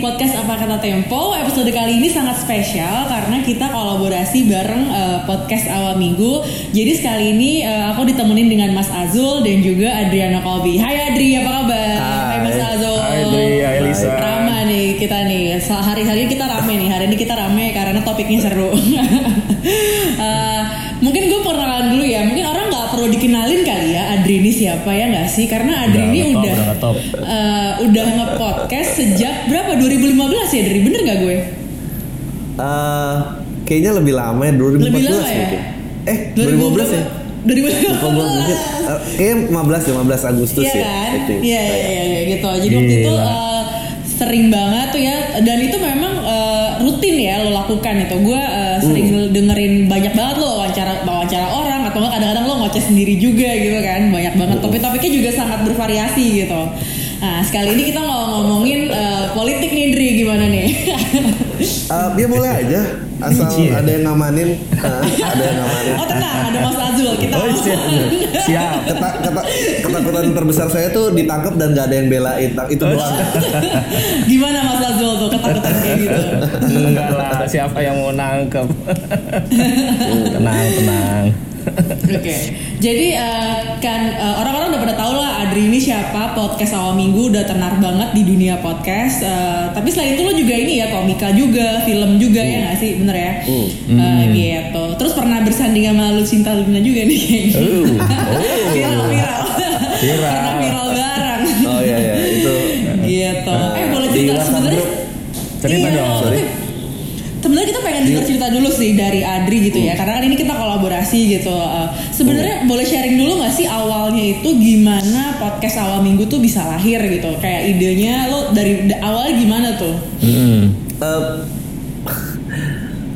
podcast Apa Kata Tempo. Episode kali ini sangat spesial karena kita kolaborasi bareng uh, podcast awal minggu. Jadi sekali ini uh, aku ditemenin dengan Mas Azul dan juga Adriana Kolbi. Hai Adri, apa kabar? Hai, hai Mas Azul. Hai Adri, hai Lisa. Rama nih kita nih. Hari-hari kita rame nih. Hari ini kita rame karena topiknya seru. uh, mungkin gue perkenalan dulu ya. Mungkin orang perlu dikenalin kali ya Adri ini siapa ya nggak sih? Karena Adri ini udah udah, udah, uh, udah nge-podcast sejak berapa 2015 ya dari bener gak gue? Uh, kayaknya lebih lama ya 2014 lebih lama ya? mungkin. Eh 2015 ya? 2015 mungkin uh, kayaknya 15 ya 15 Agustus iya ya. kan? Iya iya iya ya, gitu. Jadi waktu itu uh, sering banget tuh ya dan itu memang uh, rutin ya lo lakukan itu. Gue uh, sering hmm. dengerin banyak banget lo wawancara wawancara orang atau kadang-kadang lo ngoceh sendiri juga gitu kan. Banyak banget topik-topiknya juga sangat bervariasi gitu. Nah, sekali ini kita mau ngomongin uh, politik nih, Dri. Gimana nih? uh, dia boleh aja. Asal ada yang ngamanin. Uh, ada yang ngamanin. Oh, tenang. Ada Mas Azul. Kita oh, siap. siap. Keta, keta, ketakutan terbesar saya tuh ditangkap dan gak ada yang belain. Itu doang. Gimana Mas Azul tuh ketakutan kayak gitu? Enggak lah. Siapa yang mau nangkep? tenang, tenang. Oke, okay. jadi uh, kan uh, orang-orang udah pada tahu lah Adri ini siapa podcast awal minggu udah tenar banget di dunia podcast. Uh, tapi selain itu lo juga ini ya komika juga, film juga mm. ya nggak sih, bener ya? Mm. Uh, gitu. Terus pernah bersanding sama Lucinta Luna juga nih kayaknya. Uh. Oh. viral, viral. Viral. pernah viral bareng. Oh iya iya itu. gitu. Uh, eh boleh cerita sebenarnya? Cerita iya, dong. Sorry sebenarnya kita pengen dengar cerita dulu sih dari Adri gitu ya karena kan ini kita kolaborasi gitu uh, sebenarnya boleh sharing dulu nggak sih awalnya itu gimana podcast awal minggu tuh bisa lahir gitu? Kayak idenya lo dari awalnya gimana tuh? Hmm. uh,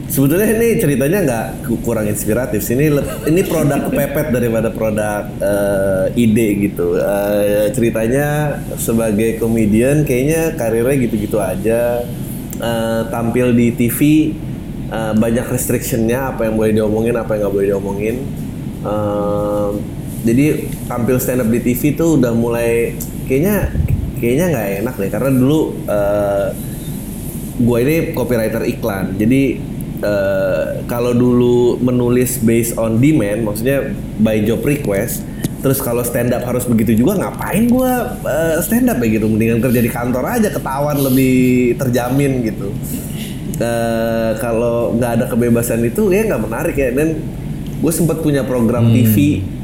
sebetulnya ini ceritanya nggak kurang inspiratif sih. Ini ini produk kepepet daripada produk uh, ide gitu. Uh, ceritanya sebagai komedian kayaknya karirnya gitu-gitu aja uh, tampil di TV uh, banyak restrictionnya apa yang boleh diomongin apa yang nggak boleh diomongin. Uh, jadi tampil stand up di TV tuh udah mulai kayaknya kayaknya nggak enak deh karena dulu uh, gue ini copywriter iklan. Jadi uh, kalau dulu menulis based on demand maksudnya by job request Terus kalau stand up harus begitu juga ngapain gue uh, stand up ya gitu? Mendingan kerja di kantor aja ketahuan lebih terjamin gitu. Uh, kalau nggak ada kebebasan itu ya nggak menarik ya dan gue sempat punya program hmm. TV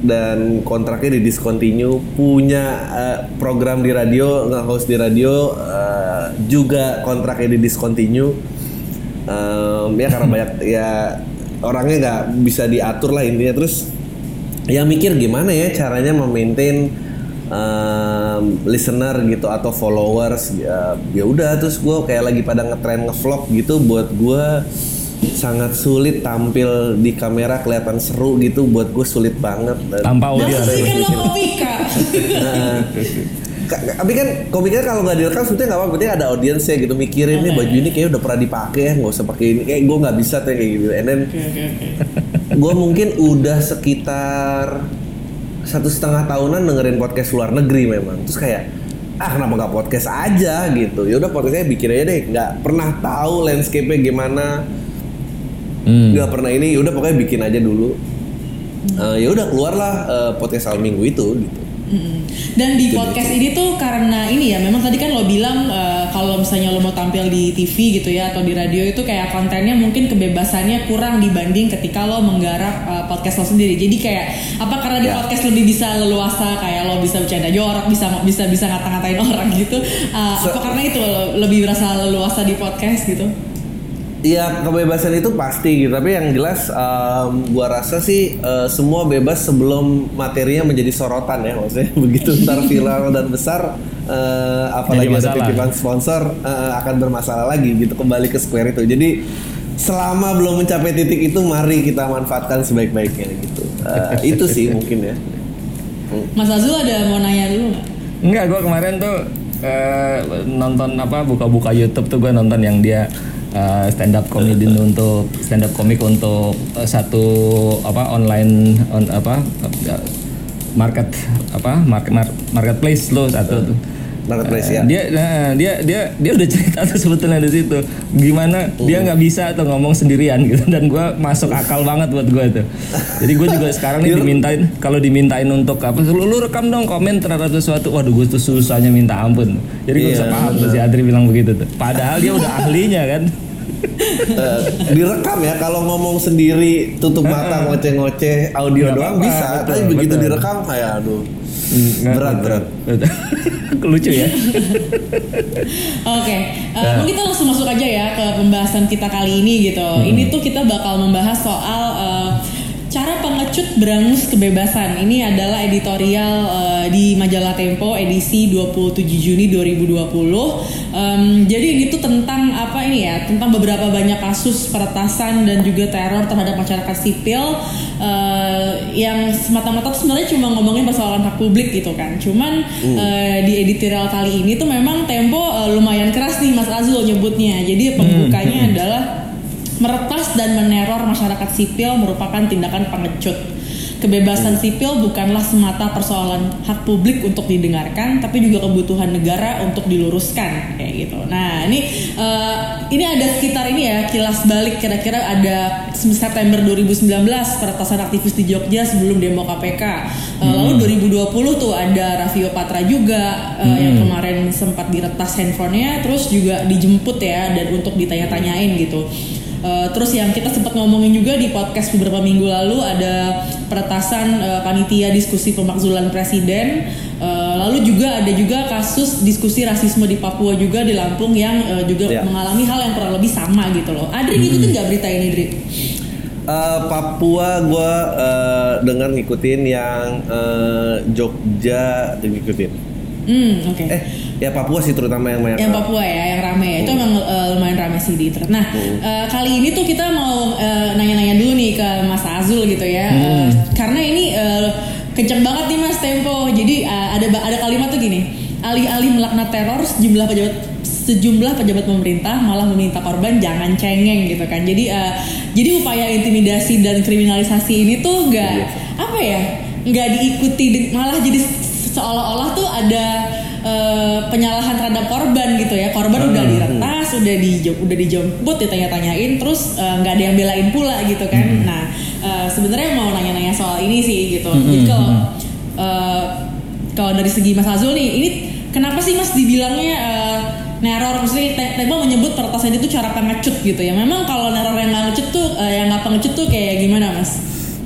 dan kontraknya di discontinue punya uh, program di radio nge-host di radio uh, juga kontraknya di discontinue um, ya karena banyak ya orangnya nggak bisa diatur lah intinya terus yang mikir gimana ya caranya memaintain um, listener gitu atau followers ya, ya udah terus gue kayak lagi pada ngetrend ngevlog gitu buat gue sangat sulit tampil di kamera kelihatan seru gitu buat gue sulit banget. Tanpa kan komika nah, tapi kan komiknya kalau nggak direkam sebetulnya nggak apa-apa penting ada audiensnya gitu mikirin nih baju ini kayak udah pernah dipakai ya nggak usah pakai ini kayak gue nggak bisa tuh kayak gitu. And then okay, okay, okay gue mungkin udah sekitar satu setengah tahunan dengerin podcast luar negeri memang. Terus kayak ah kenapa nggak podcast aja? gitu. Ya udah podcastnya bikin aja deh. Nggak pernah tahu landscape-nya gimana. Hmm. nggak hmm. pernah ini. Ya udah pokoknya bikin aja dulu. Uh, ya udah keluarlah uh, podcast al minggu itu gitu dan di podcast ini tuh karena ini ya, memang tadi kan lo bilang uh, kalau misalnya lo mau tampil di TV gitu ya atau di radio itu kayak kontennya mungkin kebebasannya kurang dibanding ketika lo menggarap uh, podcast lo sendiri. Jadi kayak apa karena di ya. podcast lebih bisa leluasa kayak lo bisa bercanda jorok, bisa bisa bisa ngata-ngatain orang gitu. Uh, so, apa karena itu lo lebih berasa leluasa di podcast gitu? Iya kebebasan itu pasti gitu. Tapi yang jelas um, gua rasa sih uh, semua bebas sebelum materinya menjadi sorotan ya maksudnya. Begitu ntar viral dan besar uh, apalagi ada titipan sponsor uh, akan bermasalah lagi gitu kembali ke square itu. Jadi selama belum mencapai titik itu mari kita manfaatkan sebaik-baiknya gitu. Uh, itu sih mungkin ya. Mas Azul ada mau nanya dulu nggak? Enggak, gua kemarin tuh uh, nonton apa buka-buka YouTube tuh gue nonton yang dia uh, stand up comedian untuk stand up komik untuk uh, satu apa online on, apa uh, market apa market marketplace lo satu tuh marketplace ya. dia nah, dia dia dia udah cerita tuh sebetulnya di situ. Gimana dia Hmm. nggak bisa tuh ngomong sendirian gitu. Dan gue masuk akal banget buat gue tuh. Jadi gue juga sekarang nih dimintain kalau dimintain untuk apa lu, lu rekam dong komen terhadap sesuatu waduh gue tuh susahnya minta ampun. Jadi gue bisa Iya, paham tuh si Adri bilang begitu tuh. Padahal dia udah ahlinya kan? Eh, direkam ya kalau ngomong sendiri tutup mata ngoceh-ngoceh audio Nggak doang apa-apa, bisa betul, tapi begitu betul. direkam kayak aduh Nggak- berat berat. lucu ya. Oke, eh, mungkin kita langsung masuk aja ya ke pembahasan kita kali ini gitu. Ini tuh kita bakal membahas soal eh, cara pengecut berangus kebebasan. Ini adalah editorial eh, di majalah Tempo edisi 27 Juni 2020. Em, jadi ini tuh tentang apa ini ya? Tentang beberapa banyak kasus peretasan dan juga teror terhadap masyarakat sipil eh, yang semata-mata sebenarnya cuma ngomongin persoalan hak publik gitu kan. Cuman eh, di editorial kali ini tuh memang Tempo eh, lumayan keras nih Mas Azul nyebutnya. Jadi pembukanya adalah meretas dan meneror masyarakat sipil merupakan tindakan pengecut. Kebebasan sipil bukanlah semata persoalan hak publik untuk didengarkan, tapi juga kebutuhan negara untuk diluruskan kayak gitu. Nah ini eh, ini ada sekitar ini ya kilas balik kira-kira ada September 2019 peretasan aktivis di Jogja sebelum demo KPK. Eh, Lalu 2020 tuh ada Raffio Patra juga eh, yang kemarin sempat diretas handphonenya, terus juga dijemput ya dan untuk ditanya-tanyain gitu. Uh, terus yang kita sempat ngomongin juga di podcast beberapa minggu lalu ada peretasan uh, panitia diskusi pemakzulan presiden. Uh, lalu juga ada juga kasus diskusi rasisme di Papua juga di Lampung yang uh, juga Ya. mengalami hal yang kurang lebih sama gitu loh. Adri ngikutin nggak berita ini, Dri? Eh, Papua gue dengar ngikutin yang eh, Jogja ngikutin Hmm, oke. eh ya Papua sih terutama yang banyak yang Papua ya, yang rame ya. Itu emang uh, lumayan rame sih di internet. Nah, uh, kali ini tuh kita mau uh, nanya-nanya dulu nih ke Mas Azul gitu ya. Uh, karena ini uh, kenceng banget nih Mas tempo. Jadi uh, ada ada kalimat tuh gini. Alih-alih melaknat teror, sejumlah pejabat sejumlah pejabat pemerintah malah meminta korban jangan cengeng gitu kan. Jadi uh, jadi upaya intimidasi dan kriminalisasi ini tuh nggak apa ya? nggak diikuti malah jadi seolah-olah tuh ada eh, penyalahan terhadap korban gitu ya. Korban udah diretas udah di udah dijemput ditanya-tanyain terus eh, nggak ada yang belain pula gitu kan. Nah eh, sebenarnya mau nanya-nanya soal ini sih gitu. Jadi kalau eh, kalau dari segi Mas Azul nih ini kenapa sih Mas dibilangnya eh, neror? Maksudnya Te- Tempo menyebut peretasan itu cara pengecut gitu ya. Memang kalau neror yang nggak ngecut tuh eh, yang nggak pengecut tuh kayak gimana Mas?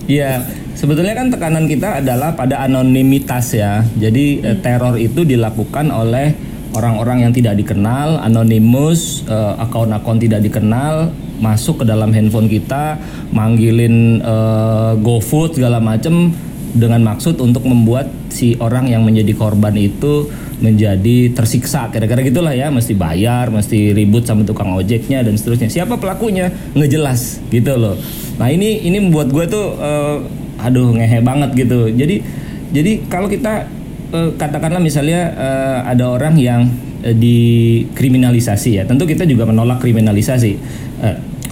Iya, sebetulnya kan tekanan kita adalah pada anonimitas ya. Jadi eh, teror itu dilakukan oleh orang-orang yang tidak dikenal, anonimus, eh, akun-akun tidak dikenal masuk ke dalam handphone kita, manggilin eh, GoFood segala macem dengan maksud untuk membuat si orang yang menjadi korban itu menjadi tersiksa. Kira-kira gitulah ya mesti bayar mesti ribut sama tukang ojeknya dan seterusnya. Siapa pelakunya? Ngejelas gitu loh. Nah ini ini membuat gue tuh eh, aduh ngehe banget gitu. Jadi jadi kalau kita eh, katakanlah misalnya eh, ada orang yang eh, dikriminalisasi ya tentu kita juga menolak kriminalisasi.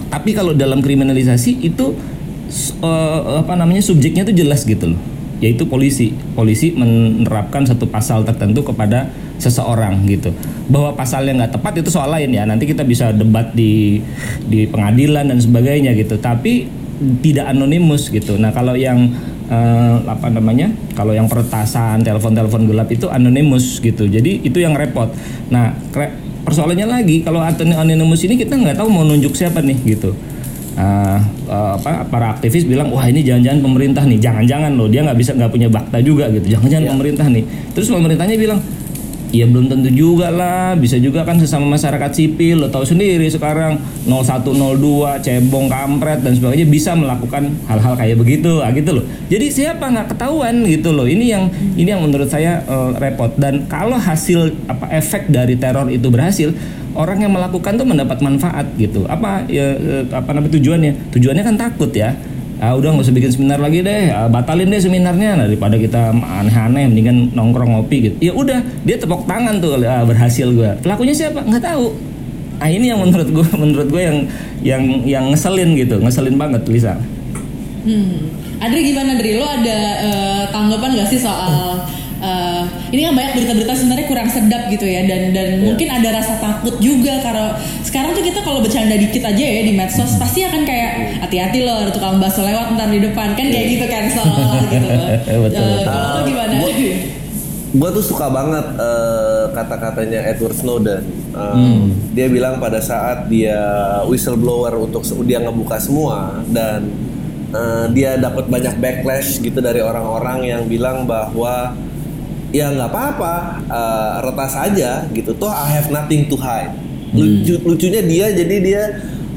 Tapi kalau dalam kriminalisasi itu apa namanya subjeknya tuh jelas gitu loh. Yaitu polisi. Polisi menerapkan satu pasal tertentu kepada seseorang gitu. Bahwa pasalnya nggak tepat itu soal lain ya. Nanti kita bisa debat di di pengadilan dan sebagainya gitu. Tapi tidak anonimus gitu. Nah kalau yang eh, apa namanya kalau yang peretasan telepon-telepon gelap itu anonimus gitu. Jadi itu yang repot. Nah persoalannya lagi kalau anonimus ini kita nggak tahu mau nunjuk siapa nih gitu. Ah, eh, apa para aktivis bilang wah ini jangan-jangan pemerintah nih. Jangan-jangan loh dia nggak bisa nggak punya bakta juga gitu. Jangan-jangan pemerintah nih. Terus pemerintahnya bilang ya belum tentu juga lah bisa juga kan sesama masyarakat sipil. Lo tahu sendiri sekarang 0102 cebong kampret dan sebagainya bisa melakukan hal-hal kayak begitu. Ah, gitu loh. Jadi siapa nggak ketahuan gitu loh. Ini yang ini yang menurut saya eh, repot. Dan kalau hasil apa efek dari teror itu berhasil orang yang melakukan tuh mendapat manfaat gitu. Apa ya eh, apa namanya tujuannya? Tujuannya kan takut ya ah udah nggak usah bikin seminar lagi deh. Ah, batalin deh seminarnya. Nah, daripada kita aneh-aneh mendingan nongkrong ngopi gitu. Ya udah dia tepuk tangan tuh ah, berhasil gue pelakunya siapa? Nggak tahu. Ah ini yang menurut gue menurut gue yang yang yang ngeselin gitu. Ngeselin banget Lisa Hmm. Adri gimana Adri? Lo ada eh, tanggapan gak sih soal uh, ini kan banyak berita-berita sebenarnya kurang sedap gitu ya dan dan Iya. mungkin ada rasa takut juga karena sekarang tuh kita kalau bercanda dikit aja ya di medsos pasti akan kayak hati-hati loh ada tukang bakso lewat ntar di depan kan kayak gitu cancel gitu. Betul, Uh, betul. kalau lu gimana? gue tuh suka banget eh, kata-katanya Edward Snowden. Um, Dia bilang pada saat dia whistleblower untuk dia ngebuka semua dan eh, dia dapat banyak backlash gitu dari orang-orang yang bilang bahwa ya nggak apa-apa, eh, retas aja gitu. Toh I have nothing to hide. Lucu, lucunya dia jadi dia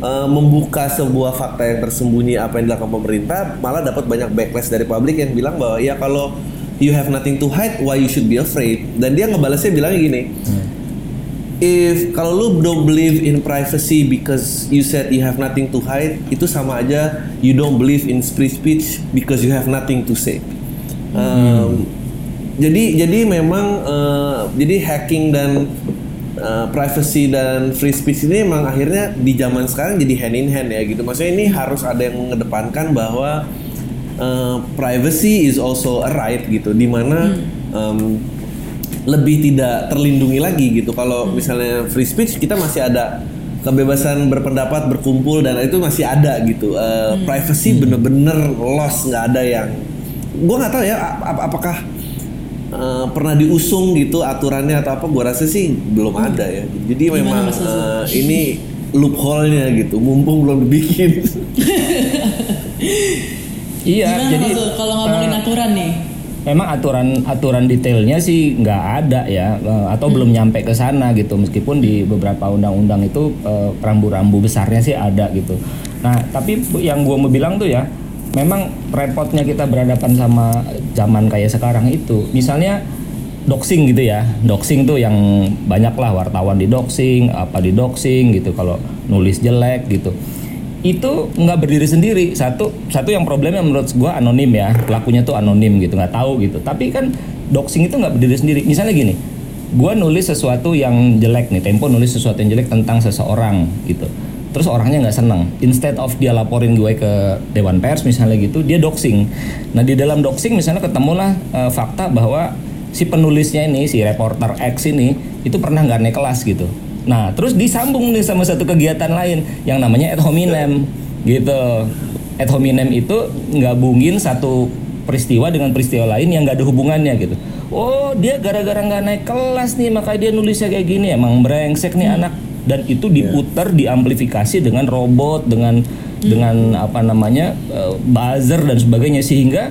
eh, membuka sebuah fakta yang tersembunyi apa yang dilakukan pemerintah malah dapat banyak backlash dari publik yang bilang bahwa ya kalau you have nothing to hide why you should be afraid? Dan dia ngebalasnya bilangnya gini if kalau lu don't believe in privacy because you said you have nothing to hide itu sama aja you don't believe in free speech because you have nothing to say. Um, jadi jadi memang uh, jadi hacking dan uh, privacy dan free speech ini memang akhirnya di zaman sekarang jadi hand in hand ya gitu. Maksudnya ini harus ada yang mengedepankan bahwa uh, privacy is also a right gitu. Di mana um, lebih tidak terlindungi lagi gitu. Kalau misalnya free speech kita masih ada kebebasan berpendapat berkumpul dan itu masih ada gitu. Uh, privacy bener-bener lost nggak ada yang gue nggak tahu ya ap- apakah uh, pernah diusung gitu aturannya atau apa gue rasa sih belum ada ya. Jadi Gimana, memang uh, ini loophole-nya gitu mumpung belum dibikin. Iya, Gimana jadi kalau ngomongin eh, aturan nih? memang aturan aturan detailnya sih nggak ada ya atau belum nyampe ke sana gitu. Meskipun di beberapa undang-undang itu rambu-rambu besarnya sih ada gitu. Nah tapi yang gua mau bilang tuh ya memang repotnya kita berhadapan sama zaman kayak sekarang itu. Misalnya doxing gitu ya. Doxing tuh yang banyak lah wartawan di doxing apa di doxing gitu kalau nulis jelek gitu. Itu nggak berdiri sendiri. Satu satu yang problemnya menurut gua anonim ya. Pelakunya tuh anonim gitu nggak tahu gitu. Tapi kan doxing itu nggak berdiri sendiri. Misalnya gini gua nulis sesuatu yang jelek nih. Tempo nulis sesuatu yang jelek tentang seseorang gitu terus orangnya nggak seneng instead of dia laporin gue ke dewan pers misalnya gitu dia doxing nah di dalam doxing misalnya ketemulah eh, fakta bahwa si penulisnya ini si reporter X ini itu pernah nggak naik kelas gitu Nah, terus disambung nih sama satu kegiatan lain yang namanya ad hominem gitu. Ad hominem itu gabungin satu peristiwa dengan peristiwa lain yang nggak ada hubungannya gitu. Oh, dia gara-gara nggak naik kelas nih, makanya dia nulisnya kayak gini. Emang brengsek nih anak. Dan itu diputar, diamplifikasi dengan robot, dengan dengan apa namanya eh, buzzer dan sebagainya. Sehingga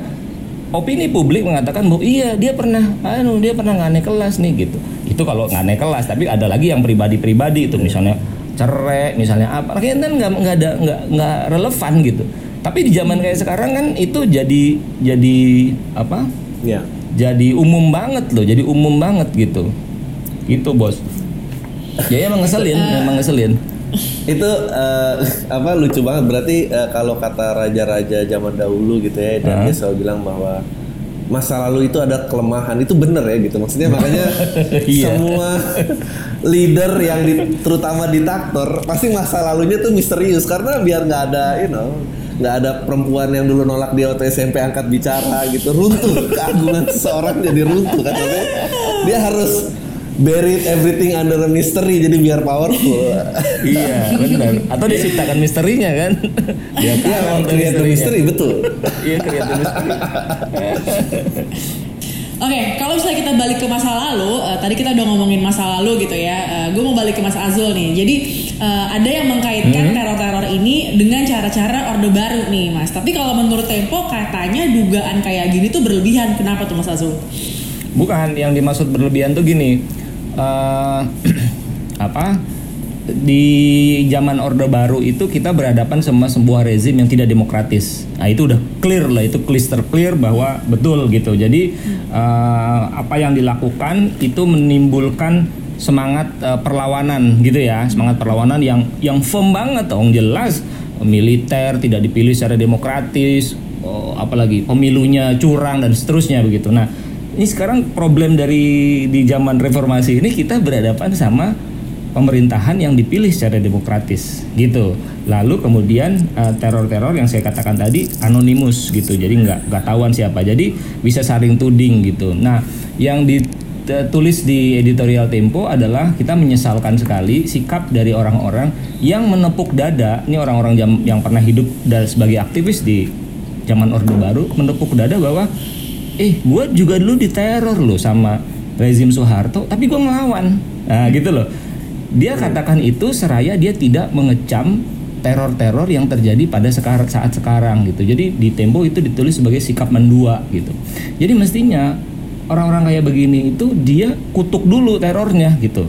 opini publik mengatakan bahwa iya dia pernah anu dia pernah nggak naik kelas nih gitu. Itu kalau nggak naik kelas tapi ada lagi yang pribadi-pribadi itu misalnya cerai misalnya apa akhirnya kan nggak nggak ada nggak nggak relevan gitu. Tapi di zaman kayak sekarang kan itu jadi jadi apa? Ya jadi umum banget loh jadi umum banget gitu. Gitu bos ya emang ngeselin emang ngeselin. Itu eh, apa lucu banget. Berarti eh, kalau kata raja-raja zaman dahulu gitu ya dan dia selalu bilang bahwa masa lalu itu ada kelemahan. Itu bener ya gitu. Maksudnya makanya Iya. semua leader yang di, terutama di taktor pasti masa lalunya tuh misterius. Karena biar nggak ada you know nggak ada perempuan yang dulu nolak dia waktu SMP angkat bicara gitu runtuh. Keagungan seseorang jadi runtuh kan Maksudnya dia harus buried everything under a mystery jadi biar powerful iya benar atau diciptakan misterinya kan Iya, mau tuh create the mystery betul. iya create the mystery Oke, kalau misalnya kita balik ke masa lalu, eh, tadi kita udah ngomongin masa lalu gitu ya. gue mau balik ke Mas Azul nih. Jadi eh, ada yang mengkaitkan teror-teror ini dengan cara-cara orde baru nih, Mas. Tapi kalau menurut Tempo katanya dugaan kayak gini tuh berlebihan. Kenapa tuh Mas Azul? Bukan, yang dimaksud berlebihan tuh gini. Eh, apa? Di zaman Orde Baru itu kita berhadapan sama sebuah rezim yang tidak demokratis. Nah, itu udah clear lah, itu crystal clear bahwa betul gitu. Jadi eh, apa yang dilakukan itu menimbulkan semangat eh, perlawanan gitu ya, semangat perlawanan yang yang firm banget dong jelas militer tidak dipilih secara demokratis, oh, apalagi pemilunya curang dan seterusnya begitu. Nah, ini sekarang problem dari di zaman reformasi ini kita berhadapan sama pemerintahan yang dipilih secara demokratis gitu. Lalu kemudian eh, teror-teror yang saya katakan tadi anonimus gitu. Jadi nggak nggak tahuan siapa. Jadi bisa saling tuding gitu. Nah, yang ditulis di editorial Tempo adalah kita menyesalkan sekali sikap dari orang-orang yang menepuk dada. Ini orang-orang yang pernah hidup dan sebagai aktivis di zaman Orde Baru menepuk dada bahwa eh gue juga dulu diteror loh sama rezim Soeharto tapi gue ngelawan. Nah gitu loh. Dia katakan itu seraya dia tidak mengecam teror-teror yang terjadi pada sekarang saat sekarang gitu. Jadi di Tempo itu ditulis sebagai sikap mendua gitu. Jadi mestinya orang-orang kayak begini itu dia kutuk dulu terornya gitu.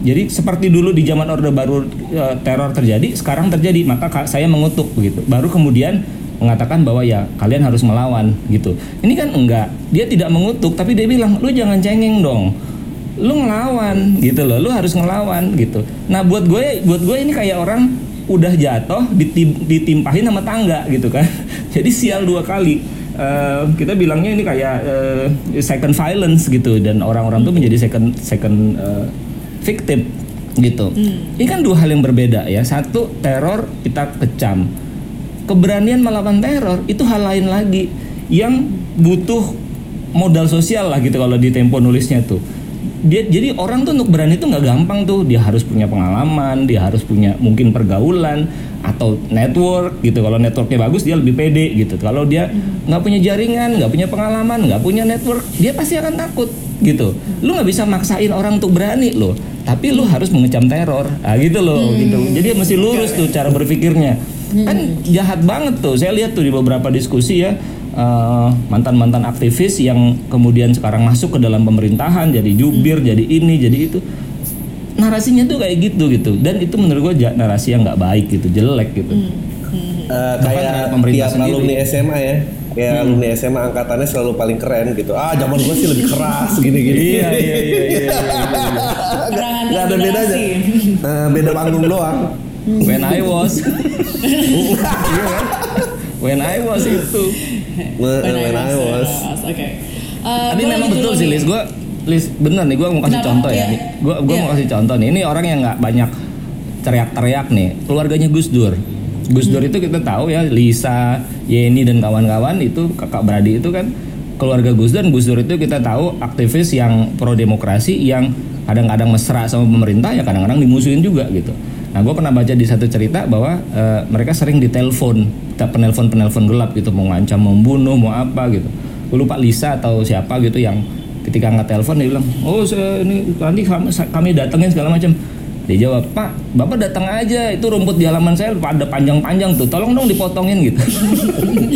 Jadi seperti dulu di zaman Orde Baru e, teror terjadi, sekarang terjadi, maka ka- saya mengutuk begitu. Baru kemudian mengatakan bahwa ya kalian harus melawan gitu. Ini kan enggak, dia tidak mengutuk tapi dia bilang lu jangan cengeng dong. Lu ngelawan gitu loh, lu harus ngelawan gitu. Nah, buat gue buat gue ini kayak orang udah jatuh ditim, ditimpahin sama tangga gitu kan. Jadi sial dua kali. Eh, kita bilangnya ini kayak eh, second violence gitu dan orang-orang tuh menjadi second second eh, victim gitu. Ini kan dua hal yang berbeda ya. Satu teror kita kecam. Keberanian melawan teror itu hal lain lagi yang butuh modal sosial lah gitu kalau di Tempo nulisnya tuh. Dia jadi orang tuh untuk berani tuh nggak gampang tuh. Dia harus punya pengalaman, dia harus punya mungkin pergaulan atau network gitu. Kalau networknya bagus dia lebih pede gitu. Kalau dia nggak punya jaringan, nggak punya pengalaman, nggak punya network, dia pasti akan takut gitu. Lu nggak bisa maksain orang untuk berani loh. Tapi lu harus mengecam teror. Ah gitu loh gitu. Jadi mesti lurus tuh cara berpikirnya. Kan jahat banget tuh. Saya lihat tuh di beberapa diskusi ya eh, mantan-mantan aktivis yang kemudian sekarang masuk ke dalam pemerintahan jadi jubir, jadi ini, jadi itu. Narasinya tuh kayak gitu gitu. Dan itu menurut gue narasi yang nggak baik gitu, jelek gitu. Eh, Bahkan kayak pemerintah tiap sendiri. alumni SMA ya kayak alumni SMA angkatannya selalu paling keren gitu ah zaman gue sih lebih keras gini gini Iya, iya, iya, iya, iya, iya. Antar nggak ada bedanya. Eh, beda panggung doang When I was? When I was itu. When, When I when I was was, Oke. Eh, Tapi gua memang lanjut betul sih. Lis, gue Lis bener nih gue mau kasih Kenapa? contoh ya. Iya. Gue gue Iya. mau kasih contoh nih. Ini orang yang nggak banyak teriak-teriak nih. Keluarganya Gus Dur. Gus Dur itu kita tahu ya Lisa, Yeni dan kawan-kawan itu kakak beradik itu kan keluarga Gus Dur. Dan Gus Dur itu kita tahu aktivis yang pro demokrasi yang kadang-kadang mesra sama pemerintah ya kadang-kadang dimusuhin juga gitu. Nah gue pernah baca di satu cerita bahwa eh, mereka sering ditelepon, penelpon-penelpon gelap gitu mau ngancam, mau bunuh, mau apa gitu. Gue lupa Lisa atau siapa gitu yang ketika nggak telepon dia bilang, oh ini nanti kami, kami datengin segala macam. Dia jawab, Pak, Bapak datang aja, itu rumput di halaman saya ada panjang-panjang tuh, tolong dong dipotongin gitu.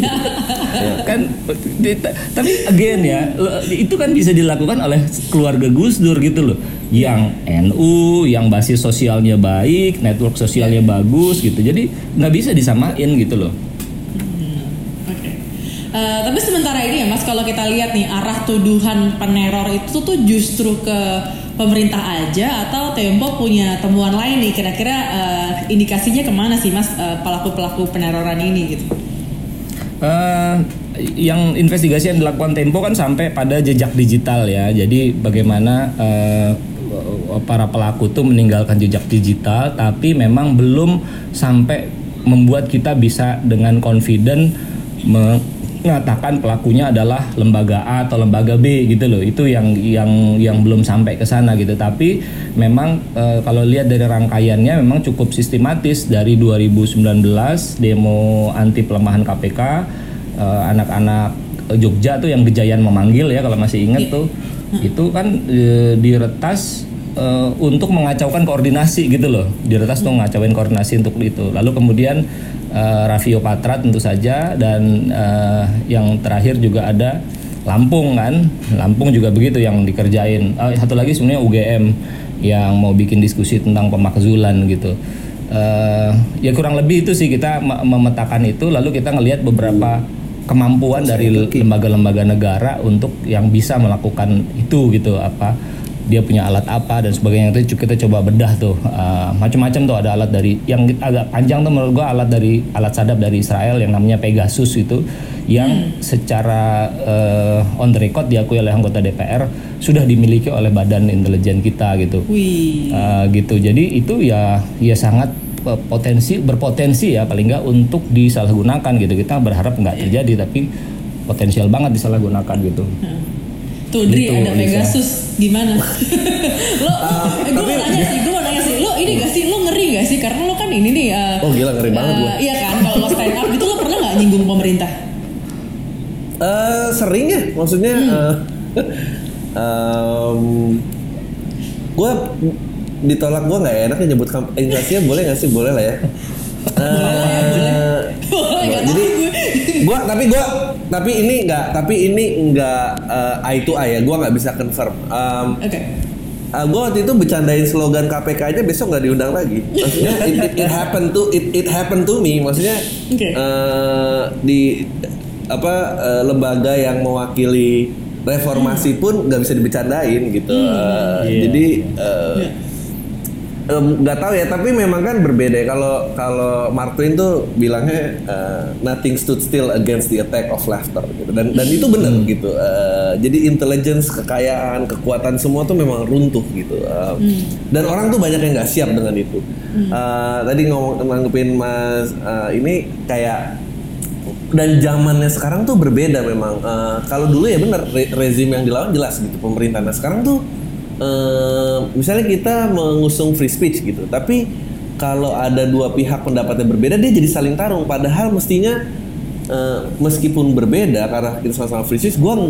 kan, di- tapi again ya, itu kan bisa dilakukan oleh keluarga Gus Dur gitu loh, yang NU, yang basis sosialnya baik, network sosialnya bagus gitu, jadi nggak bisa disamain gitu loh. Oke. Eh, tapi sementara ini ya Mas, kalau kita lihat nih arah tuduhan peneror itu tuh justru ke pemerintah aja atau Tempo punya temuan lain nih kira-kira eh, indikasinya ke mana sih Mas eh, pelaku-pelaku peneroran ini gitu? Eh, yang investigasi yang dilakukan Tempo kan sampai pada jejak digital ya. Jadi bagaimana eh, para pelaku tuh meninggalkan jejak digital, tapi memang belum sampai membuat kita bisa dengan confident mengatakan pelakunya adalah lembaga A atau lembaga B gitu loh. Itu yang yang yang belum sampai ke sana gitu. Tapi memang eh, kalau lihat dari rangkaiannya memang cukup sistematis dari 2019 demo anti pelemahan KPK eh, anak-anak Jogja tuh yang Gejayan memanggil ya kalau masih ingat tuh. Itu kan eh, diretas eh, untuk mengacaukan koordinasi gitu loh. Diretas tuh ngacauin koordinasi untuk itu. Lalu kemudian eh, Raffio Patra tentu saja dan eh, yang terakhir juga ada Lampung kan. Lampung juga begitu yang dikerjain. Eh, satu lagi sebenarnya UGM yang mau bikin diskusi tentang pemakzulan gitu. Eh, ya kurang lebih itu sih kita me- memetakan itu lalu kita ngelihat beberapa kemampuan dari lembaga-lembaga negara untuk yang bisa melakukan itu gitu apa dia punya alat apa dan sebagainya. Itu kita coba bedah tuh. Uh, macam-macam tuh ada alat dari yang agak panjang tuh menurut gua alat dari alat sadap dari Israel yang namanya Pegasus itu yang secara uh, on the record diakui oleh anggota DPR sudah dimiliki oleh badan intelijen kita gitu. Wih. Uh, gitu. Jadi itu ya ya sangat potensi berpotensi ya paling nggak untuk disalahgunakan gitu. Kita berharap nggak terjadi tapi potensial banget disalahgunakan gitu Tuh Dri Gitu, ada. Pegasus gimana? lo, Ah, eh, gue tapi- mau nanya sih, gue mau nanya sih, lo ini gak sih, lo ngeri gak sih? Karena lo kan ini nih. eh, Oh, gila, ngeri banget eh, gua. Iya kan, kalau lo stand up gitu lo pernah nggak nyinggung pemerintah? Eh sering ya, maksudnya Hmm. gue ditolak gue nggak enak ya nyebut instansinya boleh nggak sih boleh lah ya. Eh, Boleh, nggak jadi tahu gue. gua tapi gua tapi ini nggak tapi ini nggak eh, eye to eye ya gua nggak bisa confirm. Em, Oke. Uh, gue waktu itu bercandain slogan KPK aja besok nggak diundang lagi. Maksudnya it, it, it happened to it, it happened to me. Maksudnya Oke. uh, di apa uh, lembaga yang mewakili reformasi pun nggak bisa dibecandain gitu. Uh, Iya. Jadi uh, Iya. Nggak tahu ya. Tapi memang kan berbeda ya. Kalau kalau Mark Twain tuh bilangnya uh, nothing stood still against the attack of laughter gitu. Dan dan itu benar gitu. Uh, jadi intelligence, kekayaan, kekuatan semua tuh memang runtuh gitu. Uh, Dan orang tuh banyak yang nggak siap dengan itu. Uh, tadi ngomong nanggepin Mas uh, ini kayak dan zamannya sekarang tuh berbeda memang. Eh, kalau dulu ya benar re- rezim yang dilawan jelas gitu pemerintah. Nah sekarang tuh eh, misalnya kita mengusung free speech gitu, tapi kalau ada dua pihak pendapatnya berbeda dia jadi saling tarung. Padahal mestinya eh, meskipun berbeda karena kita sama-sama free speech, gua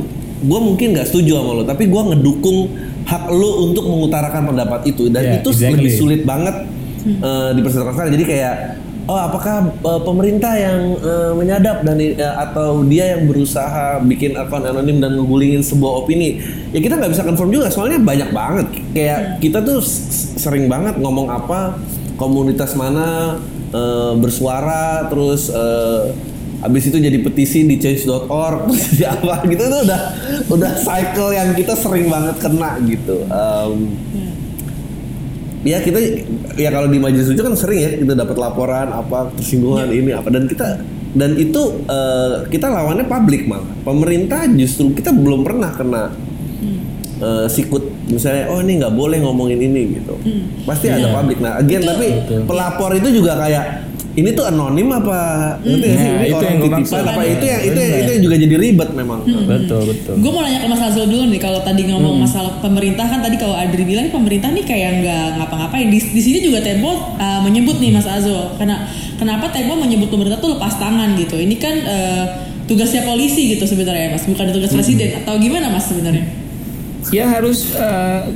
gua mungkin nggak setuju sama lo, tapi gua ngedukung hak lo untuk mengutarakan pendapat itu dan Yeah, itu exactly. lebih sulit banget eh, dipersiapkan sekarang. Jadi kayak oh apakah eh, pemerintah yang eh, menyadap dan eh, atau dia yang berusaha bikin akun anonim dan ngegulingin sebuah opini? Ya kita nggak bisa confirm juga soalnya banyak banget. Kayak kita tuh sering banget ngomong apa komunitas mana eh, bersuara terus eh, Abis itu jadi petisi di change.org terus jadi apa gitu itu udah udah cycle yang kita sering banget kena gitu. Em, ya kita ya kalau di majelis lucu kan sering ya kita dapat laporan apa tersinggungan ini apa. Dan kita dan itu eh, kita lawannya publik malah pemerintah justru kita belum pernah kena eh, sikut. Misalnya oh ini nggak boleh ngomongin ini gitu. Pasti ada publik. Nah again Itu- tapi Betul. pelapor itu juga kayak ini tuh anonim apa ngerti nggak sih? Nah, ini itu orang yang titipan maksud. apa? Itu yang itu yang, Benar. itu yang juga jadi ribet memang. Betul betul. Gue mau nanya ke Mas Azul dulu nih kalau tadi ngomong masalah pemerintah kan tadi kalau Adri bilang pemerintah nih kayak nggak ngapa-ngapain. Di, di sini juga Tempo uh, menyebut nih Mas Azul. Karena kenapa Tempo menyebut pemerintah tuh lepas tangan gitu? Ini kan uh, tugasnya polisi gitu sebenarnya Mas. Bukan tugas presiden. Atau gimana Mas sebenarnya? Ya harus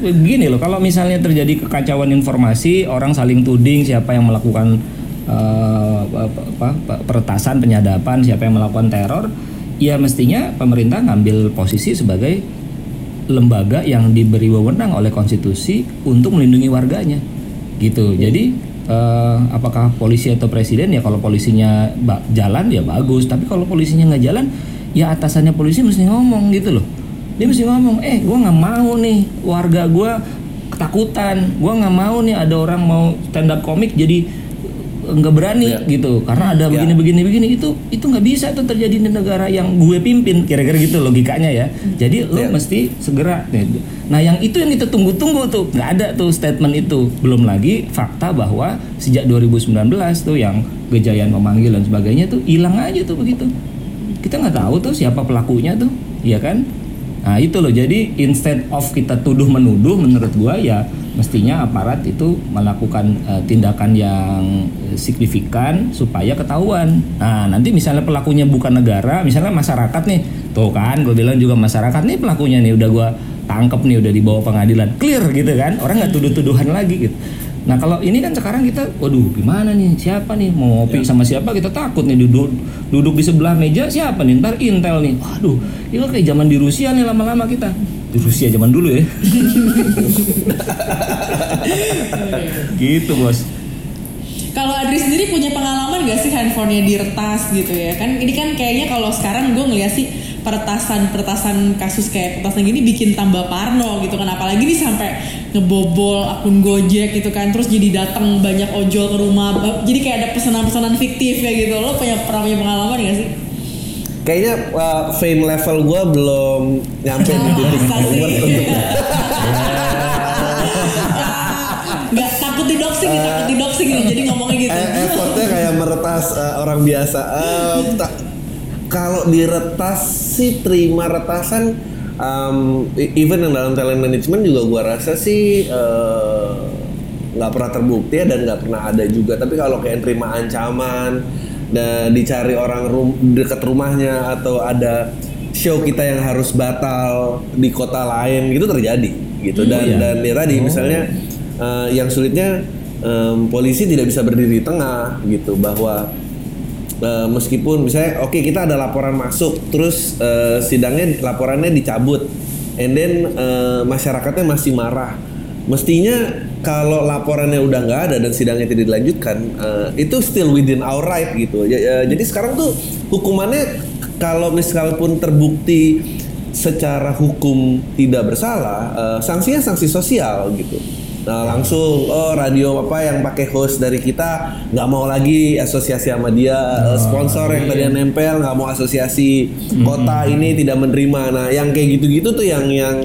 begini loh. Kalau misalnya terjadi kekacauan informasi, orang saling tuding siapa yang melakukan eh, apa, peretasan, penyadapan, siapa yang melakukan teror, ya mestinya pemerintah ngambil posisi sebagai lembaga yang diberi wewenang oleh konstitusi untuk melindungi warganya, gitu. Jadi eh, apakah polisi atau presiden ya kalau polisinya jalan ya bagus, tapi kalau polisinya nggak jalan, ya atasannya polisi mesti ngomong gitu loh. Dia mesti ngomong eh gue nggak mau nih warga gue ketakutan. Gue nggak mau nih ada orang mau stand up komik jadi nggak berani Ya. gitu. Karena ada Ya. begini begini begini itu itu nggak bisa tuh terjadi di negara yang gue pimpin kira-kira gitu logikanya ya. Jadi lo Ya. mesti segera nah yang itu yang kita tunggu-tunggu tuh nggak ada tuh statement itu. Belum lagi fakta bahwa sejak 2019 tuh yang kejayaan memanggil dan sebagainya tuh hilang aja tuh begitu. Kita nggak tahu tuh siapa pelakunya tuh ya kan? Nah itu loh. Jadi instead of kita tuduh menuduh menurut gua ya mestinya aparat itu melakukan eh, tindakan yang eh, signifikan supaya ketahuan. Nah nanti misalnya pelakunya bukan negara misalnya masyarakat nih. Tuh kan gue bilang juga masyarakat nih pelakunya nih udah gua tangkep nih udah dibawa pengadilan. Clear gitu kan? Orang nggak tuduh-tuduhan lagi gitu Nah kalau ini kan sekarang kita, waduh gimana nih, siapa nih? Mau ngopi sama siapa? Kita takut nih duduk duduk di sebelah meja siapa nih, ntar Intel nih, waduh itu kayak zaman di Rusia nih lama-lama kita. Di Rusia zaman dulu ya. gitu bos. Kalau Adri sendiri punya pengalaman gak sih handphonenya diretas gitu ya? Kan ini kan kayaknya kalau sekarang gue ngeliat sih peretasan peretasan kasus kayak peretasan gini bikin tambah parno gitu kan. Apalagi nih sampai ngebobol akun Gojek gitu kan terus jadi datang banyak ojol ke rumah Ba- jadi kayak ada pesanan-pesanan fiktif kayak gitu lo punya pernah punya pengalaman gak sih? kayaknya uh, fame level gue belum nyampe di titik untuk Nggak takut didoxing takut didoxing nih jadi ngomongnya gitu. Eh, effortnya kayak meretas eh, orang biasa. Eh, tak- kalau diretas sih terima retasan um, even yang dalam talent management juga gua rasa sih eh, nggak pernah terbukti ya dan nggak pernah ada juga. Tapi kalau kayak terima ancaman dan dicari orang rum dekat rumahnya atau ada show kita yang harus batal di kota lain gitu terjadi gitu. Dan iya. dan ya tadi misalnya eh, yang sulitnya em, polisi tidak bisa berdiri di tengah gitu. Bahwa Eh, meskipun misalnya oke kita ada laporan masuk terus eh, sidangnya laporannya dicabut. And then eh, masyarakatnya masih marah. Mestinya kalau laporannya udah nggak ada dan sidangnya tidak dilanjutkan eh, itu still within our right gitu. Ya- ya, jadi sekarang tuh hukumannya kalau misalpun terbukti secara hukum tidak bersalah eh, sanksinya sanksi sosial gitu Nah langsung oh radio apa yang pakai host dari kita nggak mau lagi asosiasi sama dia Eh, sponsor yang tadi nempel nggak mau asosiasi kota ini tidak menerima. Nah yang kayak gitu-gitu tuh yang yang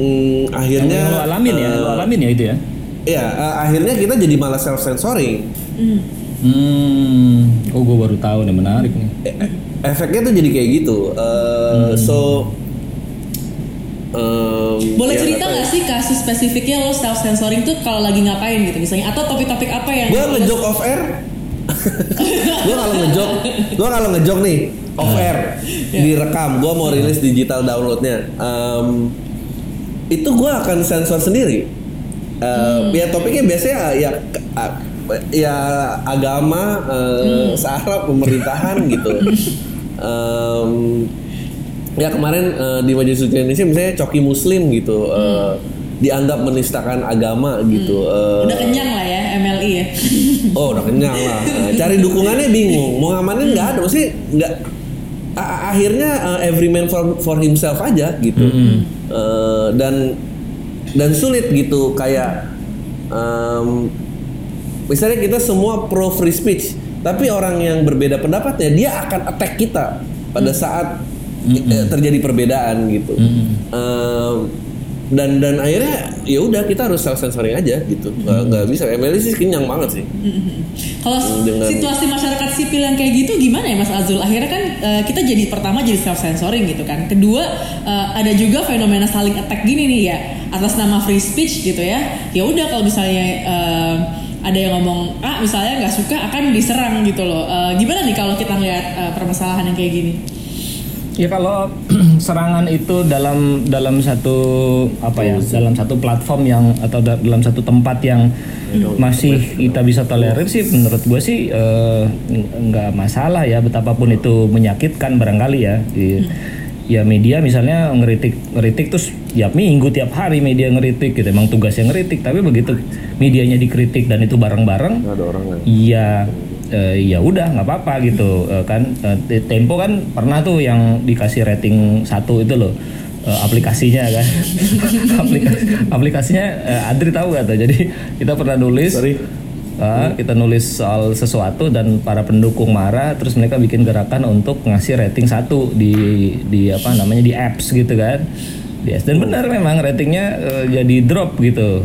mm, akhirnya yang lo alamin ya, lo eh, alamin ya itu ya. Iya eh, akhirnya kita jadi malah self censoring. Hmm, oh gue baru tahu nih menarik nih. Efeknya tuh jadi kayak gitu. Eh, So em, Boleh ya cerita nggak ya. sih kasus spesifiknya lo self censoring tuh kalau lagi ngapain gitu misalnya atau topik-topik apa yang Gue ngejok off air. gue kalau ngejok, gue kalau ngejok nih off air direkam, gue mau rilis digital downloadnya. Em, itu gue akan sensor sendiri. Eh, Ya topiknya biasanya ya ya agama, eh, sara, pemerintahan gitu. Em, ya kemarin eh, di Majelis Suci Indonesia misalnya coki Muslim gitu. eh, dianggap menistakan agama gitu. eh, udah kenyang lah ya MLI ya. Oh udah kenyang lah. Cari dukungannya bingung. Mau ngamanin nggak ada. Mesti nggak. a- a- akhirnya uh, every man for, for himself aja gitu. Uh, dan dan sulit gitu kayak um, misalnya kita semua pro free speech, tapi orang yang berbeda pendapatnya dia akan attack kita pada saat eh, terjadi perbedaan gitu. Um, dan dan akhirnya ya udah kita harus self censoring aja gitu nggak nggak bisa MLI sih kenyang banget sih Kalau Dengan- situasi masyarakat sipil yang kayak gitu gimana ya Mas Azul? Akhirnya kan eh, kita jadi pertama jadi self censoring gitu kan. Kedua eh, ada juga fenomena saling attack gini nih ya atas nama free speech gitu ya. Ya udah kalau misalnya eh, ada yang ngomong ah misalnya nggak suka akan diserang gitu loh. Eh, gimana nih kalau kita lihat eh, permasalahan yang kayak gini? Ya kalau serangan itu dalam dalam satu apa ya dalam satu platform yang atau da- dalam satu tempat yang masih kita bisa tolerir sih menurut gue sih eh, n- nggak masalah ya betapapun itu menyakitkan barangkali ya Di- ya media misalnya ngeritik ngeritik terus tiap minggu tiap hari media ngeritik gitu emang tugasnya ngeritik tapi begitu medianya dikritik dan itu bareng-bareng nggak ada orang Iya, eh, ya udah nggak apa-apa gitu eh, kan. Eh, Tempo kan pernah tuh yang dikasih rating satu itu loh eh, aplikasinya kan. Aplikasi, aplikasinya eh, Adri tahu gak tuh? Jadi kita pernah nulis. eh, kita nulis soal sesuatu dan para pendukung marah, terus mereka bikin gerakan untuk ngasih rating satu di di apa namanya di apps gitu kan. Di apps. Dan benar memang ratingnya eh, jadi drop gitu.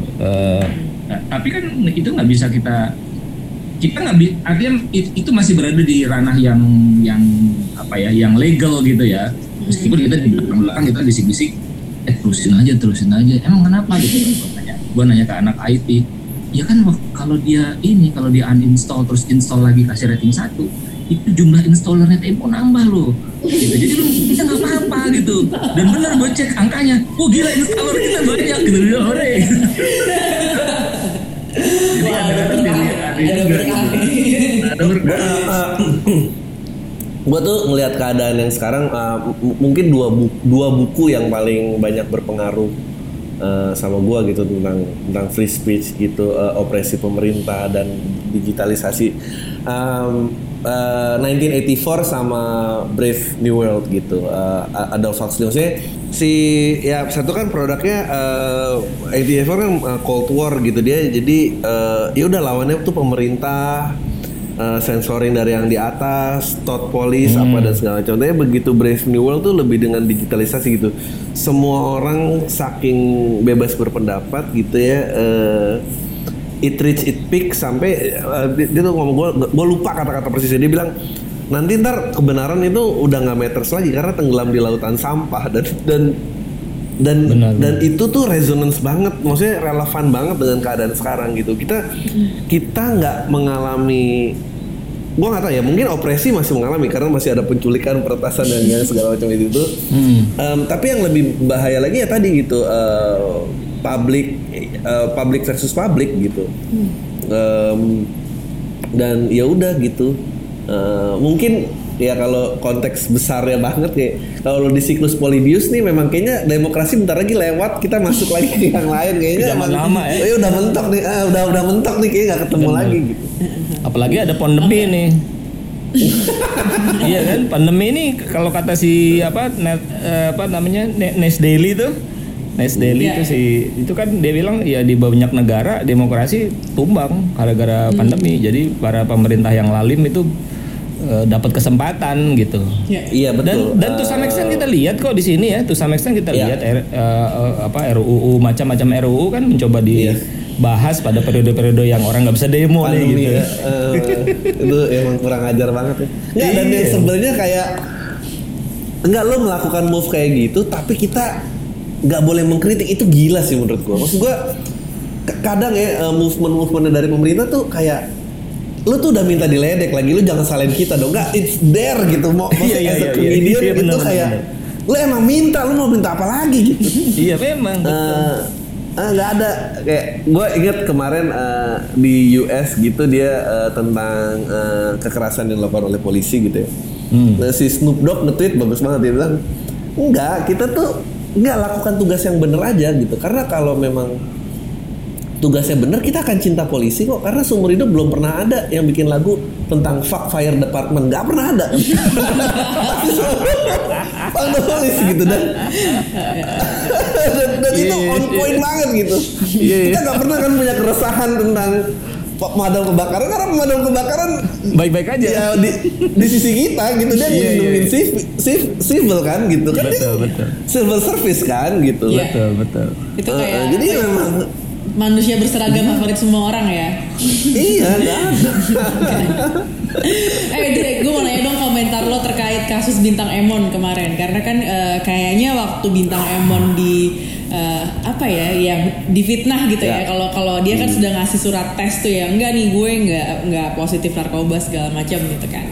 Nah, tapi kan itu nggak bisa kita kita nggak artinya it- itu masih berada di ranah yang yang apa ya yang legal gitu ya. Meskipun kita di belakang kita bisik-bisik eh terusin aja terusin aja. Emang kenapa? Gitu. Gue nanya nanya ke anak IT ya kan kalau dia ini kalau dia uninstall terus install lagi kasih rating satu itu jumlah installernya Tempo nambah loh. Gitu. jadi lu kita nggak apa-apa gitu. Dan benar gue cek angkanya oh gila installer kita banyak gitu. Dia jadi ada juga berkah. Gue tuh ngelihat keadaan yang sekarang uh, m- mungkin dua buku, dua buku yang paling banyak berpengaruh uh, sama gue gitu tentang tentang free speech gitu uh, opresi pemerintah dan digitalisasi. Um, uh, 1984 sama Brave New World gitu uh, Adolf Huxley. Maksudnya si ya satu kan produknya uh, 84 kan uh, Cold War gitu dia jadi uh, ya udah lawannya tuh pemerintah uh, sensoring dari yang di atas, thought police apa dan segala macam. Tapi begitu Brave New World tuh lebih dengan digitalisasi gitu. Semua orang saking bebas berpendapat gitu ya. uh, it reach it peak sampai uh, dia, dia tuh ngomong gue gue lupa kata-kata persisnya dia bilang nanti ntar kebenaran itu udah nggak matters lagi karena tenggelam di lautan sampah. Dan dan dan Benar, dan itu tuh resonance banget. Maksudnya relevan banget dengan keadaan sekarang gitu. Kita kita nggak mengalami gua nggak tahu ya mungkin opresi masih mengalami karena masih ada penculikan peretasan dan segala macam itu tuh. Hmm. Em, tapi yang lebih bahaya lagi ya tadi gitu eh, public eh, public versus public gitu. Em, dan ya udah gitu Eh, mungkin ya kalau konteks besarnya banget ya kalau di siklus Polybius nih memang kayaknya demokrasi bentar lagi lewat kita masuk lagi ke yang lain kayaknya Zaman emang- lama ya. Eh, udah mentok nih ah, udah udah mentok nih kayaknya nggak ketemu Bener. lagi gitu Apalagi ada pandemi nih. iya kan, pandemi ini kalau kata si apa net, eh, apa namanya Ne- Nes Daily tuh, Nes Daily Iya. itu si itu kan dia bilang ya di banyak negara demokrasi tumbang gara-gara pandemi. Jadi para pemerintah yang lalim itu eh, dapat kesempatan gitu. Ya. iya Dan betul dan to some extent kita lihat kok di sini ya, to some extent kita Iya. lihat R- eh, eh, apa RUU macam-macam RUU kan mencoba Iya. dibahas pada periode-periode yang orang nggak bisa demo nih pandemi gitu. ya. Eh, itu emang kurang ajar banget ya. Nggak, dan yang Iya. sebenarnya kayak enggak lo melakukan move kayak gitu tapi kita nggak boleh mengkritik itu gila sih menurut gua. Maksud gua kadang ya eh, movement-movement dari pemerintah tuh kayak lu tuh udah minta diledek lagi lu jangan salahin kita dong nggak it's there gitu mau Iya, iya, iya, iya. comedian Iya, itu benar, kayak lu emang minta lu mau minta apa lagi gitu Iya memang. Eh, nggak ada kayak gue inget kemarin eh, di US gitu dia eh, tentang eh, kekerasan yang dilakukan oleh polisi gitu ya. Hmm. Nah, si Snoop Dogg nge-tweet bagus banget dia bilang enggak kita tuh nggak lakukan tugas yang bener aja gitu karena kalau memang tugasnya bener kita akan cinta polisi kok karena seumur hidup belum pernah ada yang bikin lagu tentang fuck fire department nggak pernah ada the police gitu dan dan, dan itu Iya, on iya. point banget gitu Iya, iya. kita nggak pernah kan punya keresahan tentang pemadam kebakaran karena pemadam kebakaran Baik-baik aja. ya di, di sisi kita gitu dia Iya, melindungi iya. civ- civ- civil kan gitu kan Betul, betul. civil service kan gitu Iya. Betul betul. Itu kayak eh, jadi memang manusia berseragam favorit semua orang ya. iya nggak ada. Eh Dre, gue mau nanya dong komentar lo terkait kasus Bintang Emon kemarin. Karena kan eh, kayaknya waktu Bintang Emon di eh, apa ya yang difitnah gitu ya. Ya. kalau kalau dia kan sudah ngasih surat tes tuh ya enggak nih gue nggak nggak positif narkoba segala macam gitu kan.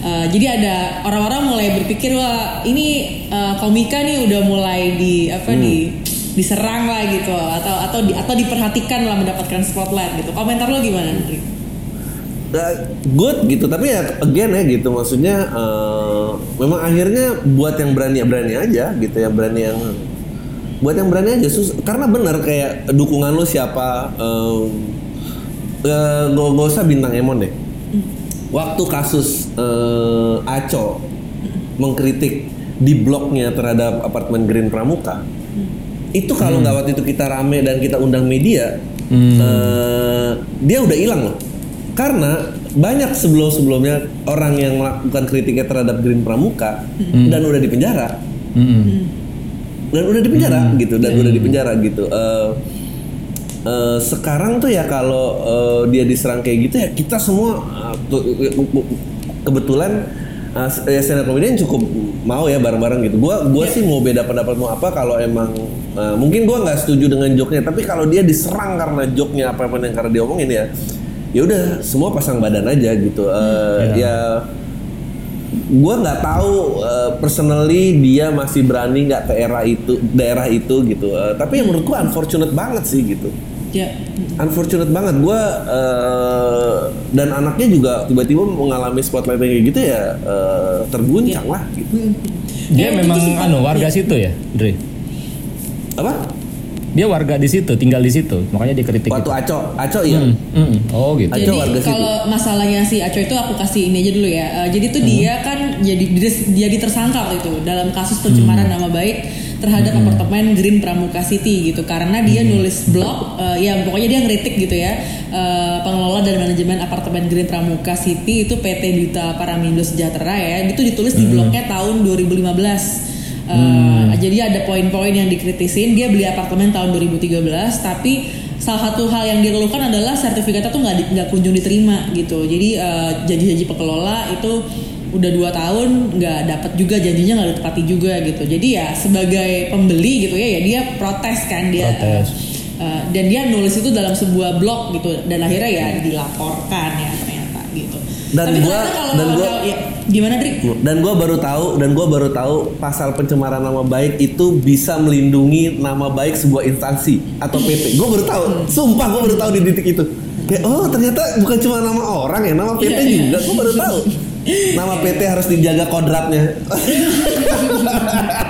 Eh, jadi ada orang-orang mulai berpikir wah ini eh, komika nih udah mulai di apa di diserang lah gitu atau atau di, atau diperhatikan lah mendapatkan spotlight gitu. Komentar lo gimana Dre? Uh, good gitu tapi ya again ya gitu maksudnya uh, memang akhirnya buat yang berani ya berani aja gitu yang berani yang buat yang berani aja sus karena benar kayak dukungan lu siapa um, uh, gak, gak usah bintang emon deh. Waktu kasus uh, Aco mengkritik di blognya terhadap apartemen Green Pramuka itu kalau nggak waktu itu kita rame dan kita undang media eh, dia udah hilang loh. Karena banyak sebelum sebelumnya orang yang melakukan kritiknya terhadap Green Pramuka dan udah dipenjara Mm-mm. dan udah dipenjara gitu dan udah dipenjara gitu. Eh, eh, sekarang tuh ya kalau eh, dia diserang kayak gitu ya kita semua ke- kebetulan eh, ya stand up comedian cukup mau ya bareng-bareng gitu. Gua gua sih mau beda pendapat mau apa kalau emang eh, mungkin gua nggak setuju dengan joknya tapi kalau dia diserang karena joknya apa apa yang karena dia omongin ya ya udah semua pasang badan aja gitu. Eh, ya gue nggak tahu uh, personally dia masih berani nggak ke era itu daerah itu gitu. Uh, tapi yang menurut gue unfortunate banget sih gitu Ya. unfortunate banget gue uh, dan anaknya juga tiba-tiba mengalami spotlight kayak gitu ya uh, terguncang lah gitu Dia Eh, memang anu warga ya. situ ya, Dre. apa Dia warga di situ, tinggal di situ. Makanya dikritik waktu gitu. Aco Aco iya Mm, mm. Oh gitu. Aco Jadi warga situ. kalau masalahnya si Aco itu aku kasih ini aja dulu ya. Eh, jadi tuh dia kan jadi jadi tersangka waktu itu dalam kasus pencemaran nama baik terhadap apartemen Green Pramuka City gitu. Karena dia nulis blog eh, ya pokoknya dia ngeritik gitu ya eh, pengelola dan manajemen apartemen Green Pramuka City itu PT Duta Paramindo Sejahtera ya. Itu ditulis di blognya tahun 2015 Uh, Jadi ada poin-poin yang dikritisin. Dia beli apartemen tahun 2013, tapi salah satu hal yang dikeluhkan adalah sertifikatnya tuh nggak nggak kunjung diterima gitu. Jadi eh, janji-janji pengelola itu udah dua tahun nggak dapat juga janjinya nggak ditepati juga gitu. Jadi ya sebagai pembeli gitu ya ya dia protes kan dia. Protes. eh, dan dia nulis itu dalam sebuah blog gitu dan akhirnya ya dilaporkan ya. Dan Tapi gua- ternyata kalau dan gua- hotel- ya, gimana Dri? Dan gue baru tahu dan gue baru tahu pasal pencemaran nama baik itu bisa melindungi nama baik sebuah instansi atau PT. Gue baru tahu. Sumpah gue baru tahu di titik itu. Kayak oh ternyata bukan cuma nama orang ya, nama PT Iya, iya. juga. Gue baru tahu. Nama PT harus dijaga kodratnya.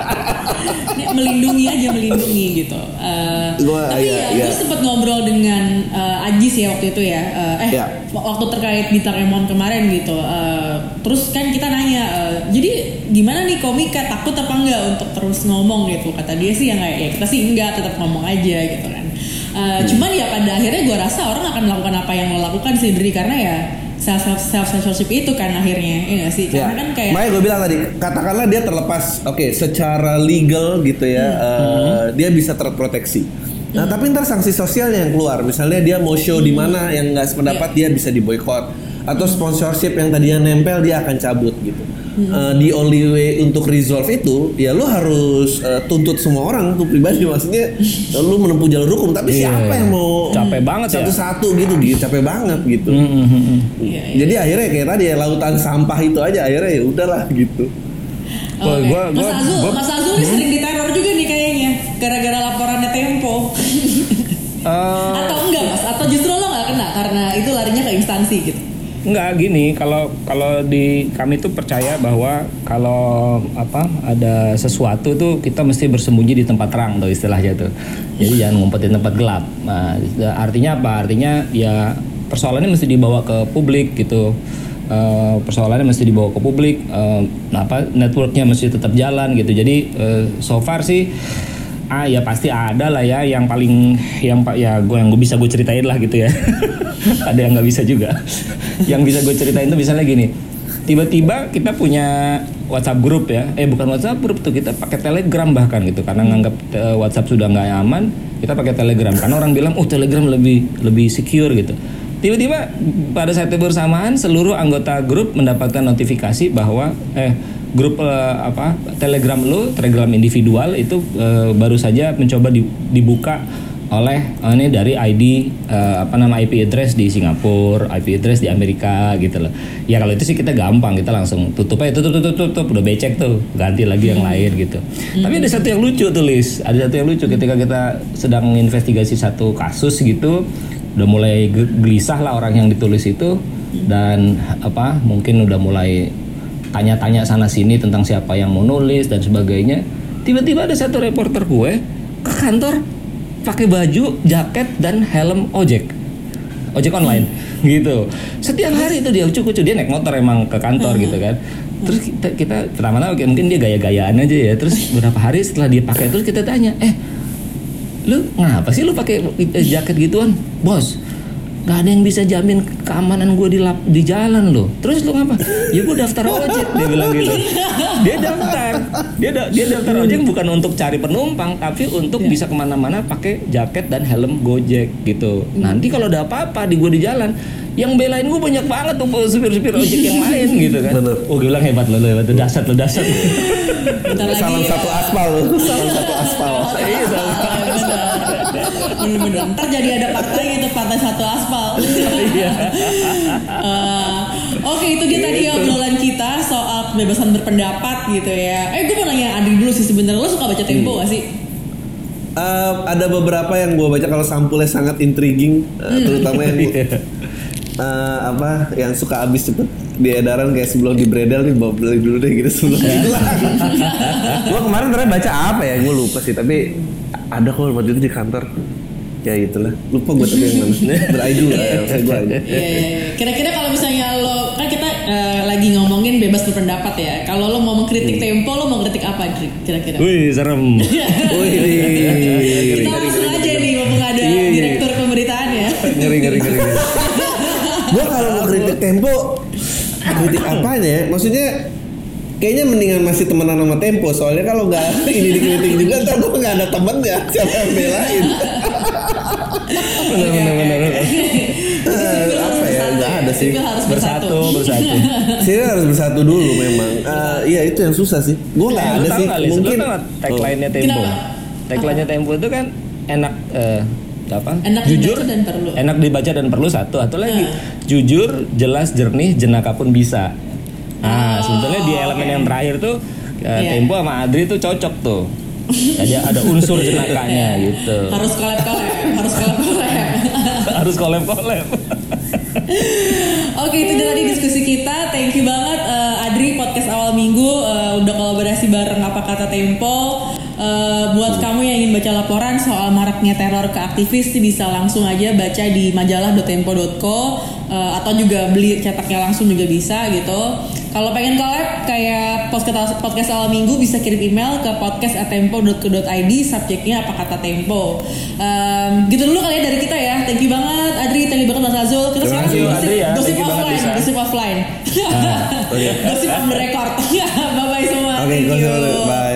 Melindungi aja melindungi gitu. Eh, Gua- tapi iya, ya, iya. gue sempat ngobrol dengan eh, Ajis ya waktu itu ya. Eh, eh Iya. waktu terkait bintang Emon kemarin gitu. Eh, terus kan kita nanya, eh, jadi gimana nih komika takut apa enggak untuk terus ngomong gitu? Kata dia sih ya nggak ya kita sih enggak tetap ngomong aja gitu kan. Eh, Hmm. Cuman ya pada akhirnya gue rasa orang akan melakukan apa yang lo lakukan sih Dri karena ya self self censorship itu kan akhirnya, ya nggak sih? Ya. Karena kan kayak Makanya gue bilang tadi, katakanlah dia terlepas, oke, secara legal gitu ya, eh, dia bisa terproteksi. Nah, tapi ntar sanksi sosialnya yang keluar, misalnya dia mau show di mana yang nggak sependapat dia bisa diboykot, atau sponsorship yang tadinya nempel dia akan cabut gitu. Eh, the only way untuk resolve itu, ya lu harus eh, tuntut semua orang tuh pribadi, maksudnya lu menempuh jalur hukum. Tapi Iya, siapa yang mau Capek banget ya. satu-satu gitu, gitu, capek banget gitu. Hmm, hmm, hmm, hmm. Iya, iya. Jadi akhirnya kayak tadi ya lautan sampah itu aja akhirnya ya udahlah gitu. Gua- Oke. gua- Mas gua- Azul, gua- Mas Azul ini sering diteror juga nih kayaknya gara-gara laporannya Tempo. Eh, Atau enggak Mas? Atau justru lo nggak kena karena itu larinya ke instansi gitu? Enggak gini, kalau kalau di kami tuh percaya bahwa kalau apa ada sesuatu tuh kita mesti bersembunyi di tempat terang tuh istilahnya tuh. Jadi jangan ngumpet di tempat gelap. Nah, artinya apa? Artinya ya persoalannya mesti dibawa ke publik gitu. Eh, persoalannya mesti dibawa ke publik. Nah, apa networknya mesti tetap jalan gitu. Jadi eh, so far sih ah ya pasti ada lah ya yang paling yang pak ya gue yang gue bisa gue ceritain lah gitu ya. Ada yang nggak bisa juga. Yang bisa gue ceritain tuh misalnya gini tiba-tiba kita punya WhatsApp grup ya. Eh bukan WhatsApp grup tuh kita pakai Telegram bahkan gitu. Karena nganggap eh, WhatsApp sudah nggak aman kita pakai Telegram. Karena orang bilang oh Telegram lebih lebih secure gitu tiba-tiba pada saat bersamaan seluruh anggota grup mendapatkan notifikasi bahwa eh grup eh, apa Telegram lu Telegram individual itu eh, baru saja mencoba di- dibuka oleh eh, ini dari ID eh, apa nama IP address di Singapura, IP address di Amerika gitu loh. Ya kalau itu sih kita gampang kita langsung tutup aja tutup tutup tutup, tutup udah becek tuh ganti lagi yang lain gitu. Tapi ada satu yang lucu tuh Lis, ada satu yang lucu ketika kita sedang investigasi satu kasus gitu udah mulai ge- gelisah lah orang yang ditulis itu dan apa mungkin udah mulai tanya-tanya sana sini tentang siapa yang mau nulis dan sebagainya. Tiba-tiba ada satu reporter gue ke kantor pakai baju, jaket dan helm ojek. Ojek online gitu. Setiap hari itu dia cucu dia naik motor emang ke kantor gitu kan. Terus kita, kita pertama-tama mungkin dia gaya-gayaan aja ya. Terus beberapa hari setelah dia pakai terus kita tanya, "Eh, lu ngapa sih lu pakai jaket gituan?" "Bos, nggak ada yang bisa jamin keamanan gue di lap- di jalan loh. Terus lu ngapa? Ya gue daftar ojek dia bilang gitu. Dia daftar, dia da- dia daftar ojek bukan untuk cari penumpang, tapi untuk bisa ke mana-mana pakai jaket dan helm gojek gitu. Nanti kalau ada apa-apa di gue di jalan, yang belain gue banyak banget tuh supir-supir ojek yang lain gitu kan. Bener. Oh gue bilang hebat lo, lo hebat lo dasar lo dasar. Salam satu aspal, salam satu aspal. Iya, sama. Bener-bener. Ntar jadi ada partai itu partai satu aspal. Iya. Eh, Oke itu dia tadi obrolan kita soal kebebasan berpendapat gitu ya. Eh gue mau nanya Adi dulu sih sebenarnya lo suka baca Tempo gak sih? Eh, ada beberapa yang gue baca kalau sampulnya sangat intriguing, eh, terutama yang gua- eh, apa yang suka habis cepet di edaran kayak sebelum di bredel nih bawa beli dulu deh gitu sebelum hilang. gue kemarin terakhir baca apa ya gue lupa sih tapi ada kok waktu itu di kantor ya itulah lupa gue tapi yang mana ya saya gue aja Iya, iya, iya. Kira-kira kalau misalnya lo kan kita eh, lagi ngomongin bebas berpendapat ya. Kalau lo mau mengkritik Tempo, lo mau kritik apa kira-kira? Wih serem. Wih, kita langsung aja nih mumpung ada direktur pemberitaan ya. ngeri ngeri ngeri. ngeri. gue kalau mau kritik tempo kritik apanya ya maksudnya kayaknya mendingan masih temenan sama Tempo soalnya kalau nggak ini dikritik juga ntar gue nggak ada temennya siapa yang belain? Benar benar benar. Eh, apa ya? nggak ada sih. Bersatu bersatu. sih harus bersatu dulu memang. Eh, iya itu yang susah sih. Gue nggak Lu ada sih. mungkin tagline-nya Tempo? Kenapa? tagline-nya Tempo itu kan enak eh, apa? Enak jujur dibaca dan perlu. enak dibaca dan perlu satu. Atau lagi Nah. jujur jelas jernih jenaka pun bisa. Oh, sebetulnya di elemen oke. yang terakhir tuh eh, Iya. Tempo sama Adri tuh cocok tuh. Jadi ada unsur jenakanya gitu. Harus collab collab harus collab collab harus collab collab Oke itu tadi diskusi kita. Thank you banget eh, Adri podcast awal minggu eh, Udah kolaborasi bareng apa kata Tempo. Eh, Buat kamu yang ingin baca laporan Soal maraknya teror ke aktivis Bisa langsung aja baca di majalah.tempo.co eh, Atau juga beli cetaknya langsung juga bisa gitu kalau pengen collab kayak podcast podcast awal minggu bisa kirim email ke podcast@tempo.co.id subjeknya apa kata Tempo. Em, gitu dulu kali ya dari kita ya. Thank you banget Adri, thank you banget Mas Azul. Kita sekarang gosip, Adri ya. gosip Thank offline, gosip offline. oh iya. gosip on the record. Bye bye semua. oke Thank gue you. bye